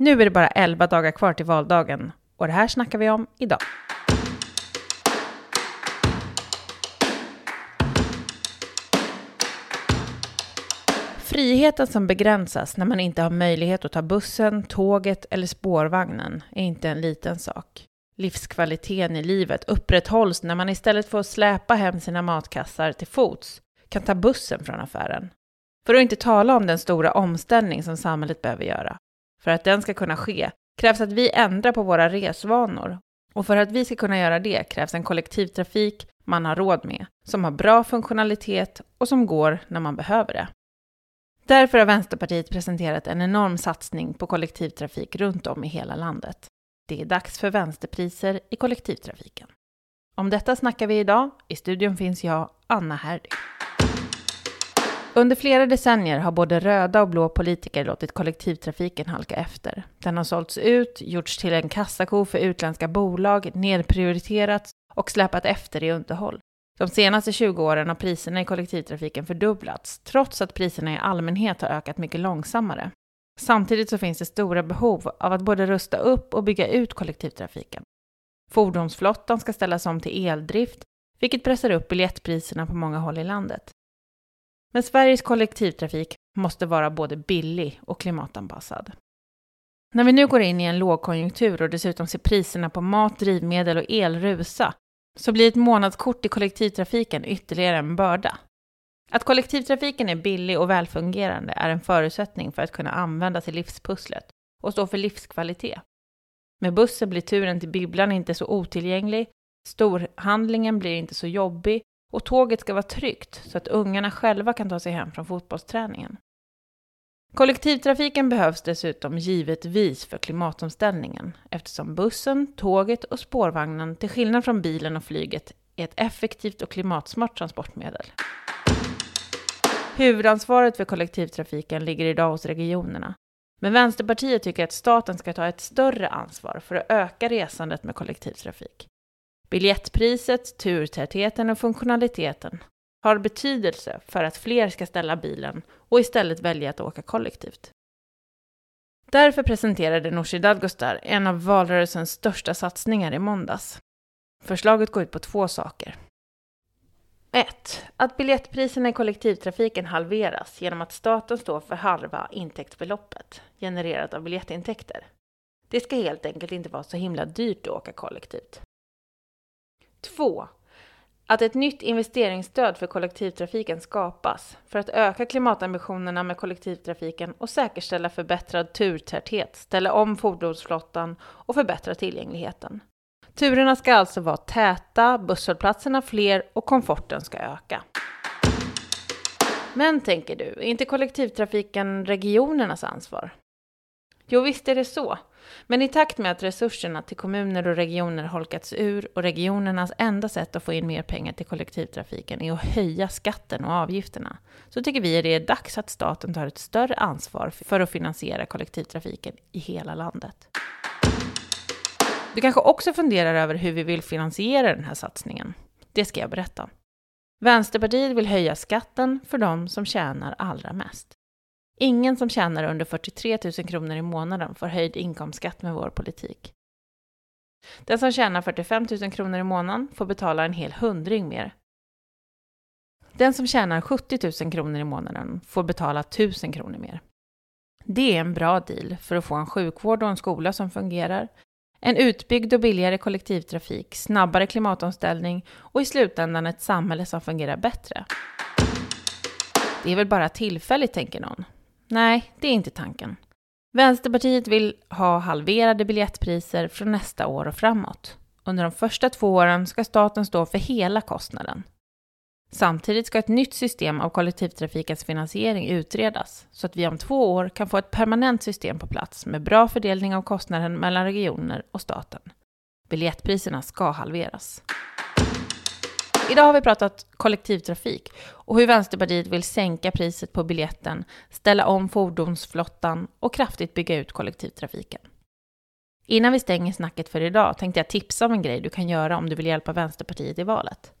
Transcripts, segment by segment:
Nu är det bara 11 dagar kvar till valdagen och det här snackar vi om idag. Friheten som begränsas när man inte har möjlighet att ta bussen, tåget eller spårvagnen är inte en liten sak. Livskvaliteten i livet upprätthålls när man istället för att släpa hem sina matkassar till fots kan ta bussen från affären. För att inte tala om den stora omställning som samhället behöver göra. För att den ska kunna ske krävs att vi ändrar på våra resvanor. Och för att vi ska kunna göra det krävs en kollektivtrafik man har råd med, som har bra funktionalitet och som går när man behöver det. Därför har Vänsterpartiet presenterat en enorm satsning på kollektivtrafik runt om i hela landet. Det är dags för vänsterpriser i kollektivtrafiken. Om detta snackar vi idag. I studion finns jag, Anna Herdy. Under flera decennier har både röda och blå politiker låtit kollektivtrafiken halka efter. Den har sålts ut, gjorts till en kassako för utländska bolag, nedprioriterats och släpat efter i underhåll. De senaste 20 åren har priserna i kollektivtrafiken fördubblats, trots att priserna i allmänhet har ökat mycket långsammare. Samtidigt så finns det stora behov av att både rusta upp och bygga ut kollektivtrafiken. Fordonsflottan ska ställas om till eldrift, vilket pressar upp biljettpriserna på många håll i landet. Men Sveriges kollektivtrafik måste vara både billig och klimatanpassad. När vi nu går in i en lågkonjunktur och dessutom ser priserna på mat, drivmedel och el rusa, så blir ett månadskort i kollektivtrafiken ytterligare en börda. Att kollektivtrafiken är billig och välfungerande är en förutsättning för att kunna användas i livspusslet och stå för livskvalitet. Med bussen blir turen till bibblan inte så otillgänglig, storhandlingen blir inte så jobbig och tåget ska vara tryggt så att ungarna själva kan ta sig hem från fotbollsträningen. Kollektivtrafiken behövs dessutom givetvis för klimatomställningen eftersom bussen, tåget och spårvagnen till skillnad från bilen och flyget är ett effektivt och klimatsmart transportmedel. Huvudansvaret för kollektivtrafiken ligger idag hos regionerna. Men Vänsterpartiet tycker att staten ska ta ett större ansvar för att öka resandet med kollektivtrafik. Biljettpriset, turtätheten och funktionaliteten har betydelse för att fler ska ställa bilen och istället välja att åka kollektivt. Därför presenterade Nooshi Dadgostar en av valrörelsens största satsningar i måndags. Förslaget går ut på två saker. 1. Att biljettpriserna i kollektivtrafiken halveras genom att staten står för halva intäktsbeloppet genererat av biljettintäkter. Det ska helt enkelt inte vara så himla dyrt att åka kollektivt. 2. Att ett nytt investeringsstöd för kollektivtrafiken skapas för att öka klimatambitionerna med kollektivtrafiken och säkerställa förbättrad turtäthet, ställa om fordonsflottan och förbättra tillgängligheten. Turerna ska alltså vara täta, busshållplatserna fler och komforten ska öka. Men tänker du, är inte kollektivtrafiken regionernas ansvar? Jo, visst är det så. Men i takt med att resurserna till kommuner och regioner holkats ur och regionernas enda sätt att få in mer pengar till kollektivtrafiken är att höja skatten och avgifterna, så tycker vi att det är dags att staten tar ett större ansvar för att finansiera kollektivtrafiken i hela landet. Du kanske också funderar över hur vi vill finansiera den här satsningen. Det ska jag berätta. Vänsterpartiet vill höja skatten för de som tjänar allra mest. Ingen som tjänar under 43 000 kronor i månaden får höjd inkomstskatt med vår politik. Den som tjänar 45 000 kronor i månaden får betala en hel hundring mer. Den som tjänar 70 000 kronor i månaden får betala 1000 kronor mer. Det är en bra deal för att få en sjukvård och en skola som fungerar, en utbyggd och billigare kollektivtrafik, snabbare klimatomställning och i slutändan ett samhälle som fungerar bättre. Det är väl bara tillfälligt, tänker någon. Nej, det är inte tanken. Vänsterpartiet vill ha halverade biljettpriser från nästa år och framåt. Under de första två åren ska staten stå för hela kostnaden. Samtidigt ska ett nytt system av kollektivtrafikens finansiering utredas så att vi om två år kan få ett permanent system på plats med bra fördelning av kostnaden mellan regioner och staten. Biljettpriserna ska halveras. Idag har vi pratat kollektivtrafik och hur Vänsterpartiet vill sänka priset på biljetten, ställa om fordonsflottan och kraftigt bygga ut kollektivtrafiken. Innan vi stänger snacket för idag tänkte jag tipsa om en grej du kan göra om du vill hjälpa Vänsterpartiet i valet.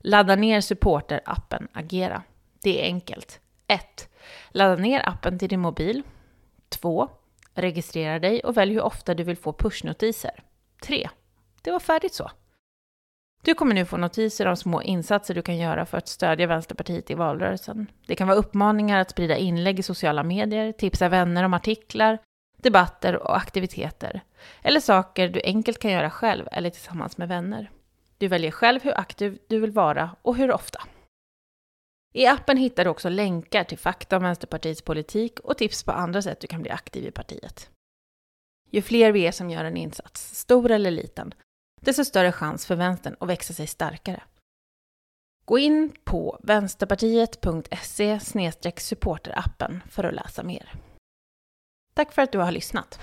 Ladda ner supporterappen Agera. Det är enkelt. 1. Ladda ner appen till din mobil. 2. Registrera dig och välj hur ofta du vill få pushnotiser. 3. Det var färdigt så. Du kommer nu få notiser om små insatser du kan göra för att stödja Vänsterpartiet i valrörelsen. Det kan vara uppmaningar att sprida inlägg i sociala medier, tipsa vänner om artiklar, debatter och aktiviteter. Eller saker du enkelt kan göra själv eller tillsammans med vänner. Du väljer själv hur aktiv du vill vara och hur ofta. I appen hittar du också länkar till fakta om Vänsterpartiets politik och tips på andra sätt du kan bli aktiv i partiet. Ju fler vi är som gör en insats, stor eller liten, desto större chans för vänstern att växa sig starkare. Gå in på vänsterpartiet.se supporterappen för att läsa mer. Tack för att du har lyssnat.